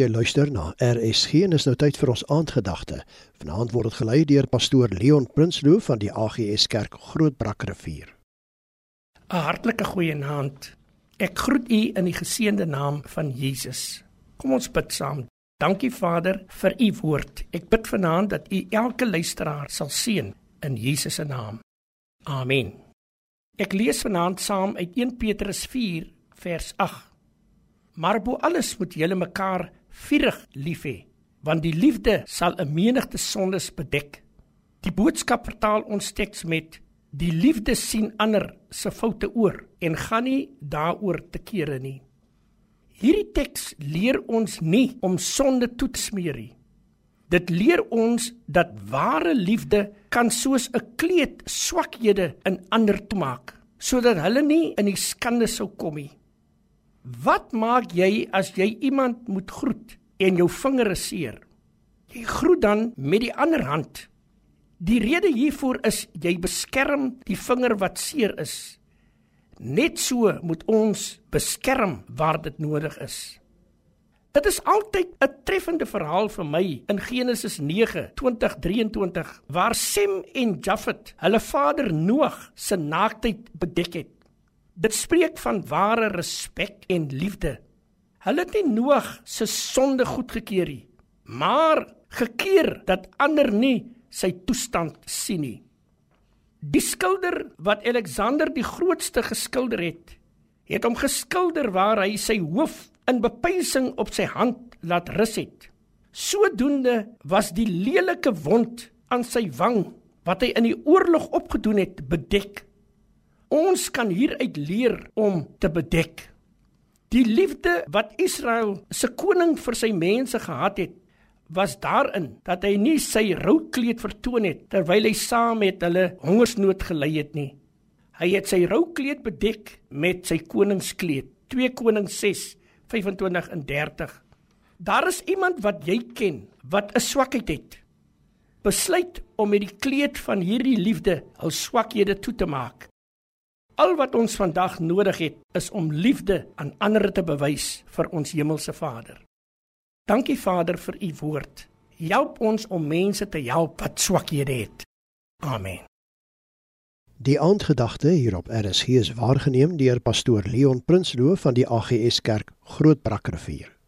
Jy luister na RSG en is nou tyd vir ons aandgedagte. Vanaand word dit gelei deur pastoor Leon Prinsloo van die AGS Kerk Grootbrakrivier. 'n Hartlike goeienaand. Ek groet u in die geseënde naam van Jesus. Kom ons bid saam. Dankie Vader vir u woord. Ek bid vanaand dat u elke luisteraar sal seën in Jesus se naam. Amen. Ek lees vanaand saam uit 1 Petrus 4 vers 8. Maar bo alles moet julle mekaar vurig lief hê, want die liefde sal 'n menigte sondes bedek. Die boodskap vertaal ons teks met die liefde sien ander se foute oor en gaan nie daaroor te kere nie. Hierdie teks leer ons nie om sonde toe te smeer nie. Dit leer ons dat ware liefde kan soos 'n kleed swakhede in ander toemaak sodat hulle nie in die skande sou kom nie. Wat maak jy as jy iemand moet groet en jou vingere seer? Jy groet dan met die ander hand. Die rede hiervoor is jy beskerm die vinger wat seer is. Net so moet ons beskerm waar dit nodig is. Dit is altyd 'n treffende verhaal vir my in Genesis 9:20-23 waar Sem en Jafet hulle vader Noag se naaktheid bedek het. Dit spreek van ware respek en liefde. Hulle het nie Noag se sonde goedgekeur nie, maar gekeer dat ander nie sy toestand sien nie. Die skilder wat Alexander die grootste geskilder het, het hom geskilder waar hy sy hoof in bepeinsing op sy hand laat rus het. Sodoende was die lelike wond aan sy wang wat hy in die oorlog opgedoen het bedek Ons kan hieruit leer om te bedek. Die liefde wat Israel se koning vir sy mense gehad het, was daarin dat hy nie sy roukleed vertoon het terwyl hy saam met hulle hongersnood gely het nie. Hy het sy roukleed bedek met sy koningskleed. 2 Konings 6:25 en 30. Daar is iemand wat jy ken wat 'n swakheid het. Besluit om met die kleed van hierdie liefde hul swakhede toe te maak. Al wat ons vandag nodig het, is om liefde aan ander te bewys vir ons hemelse Vader. Dankie Vader vir u woord. Help ons om mense te help wat swakhede het. Amen. Die aandgedagte hier op RSG is waargeneem deur pastoor Leon Prinsloo van die AGS Kerk Grootbrakrivier.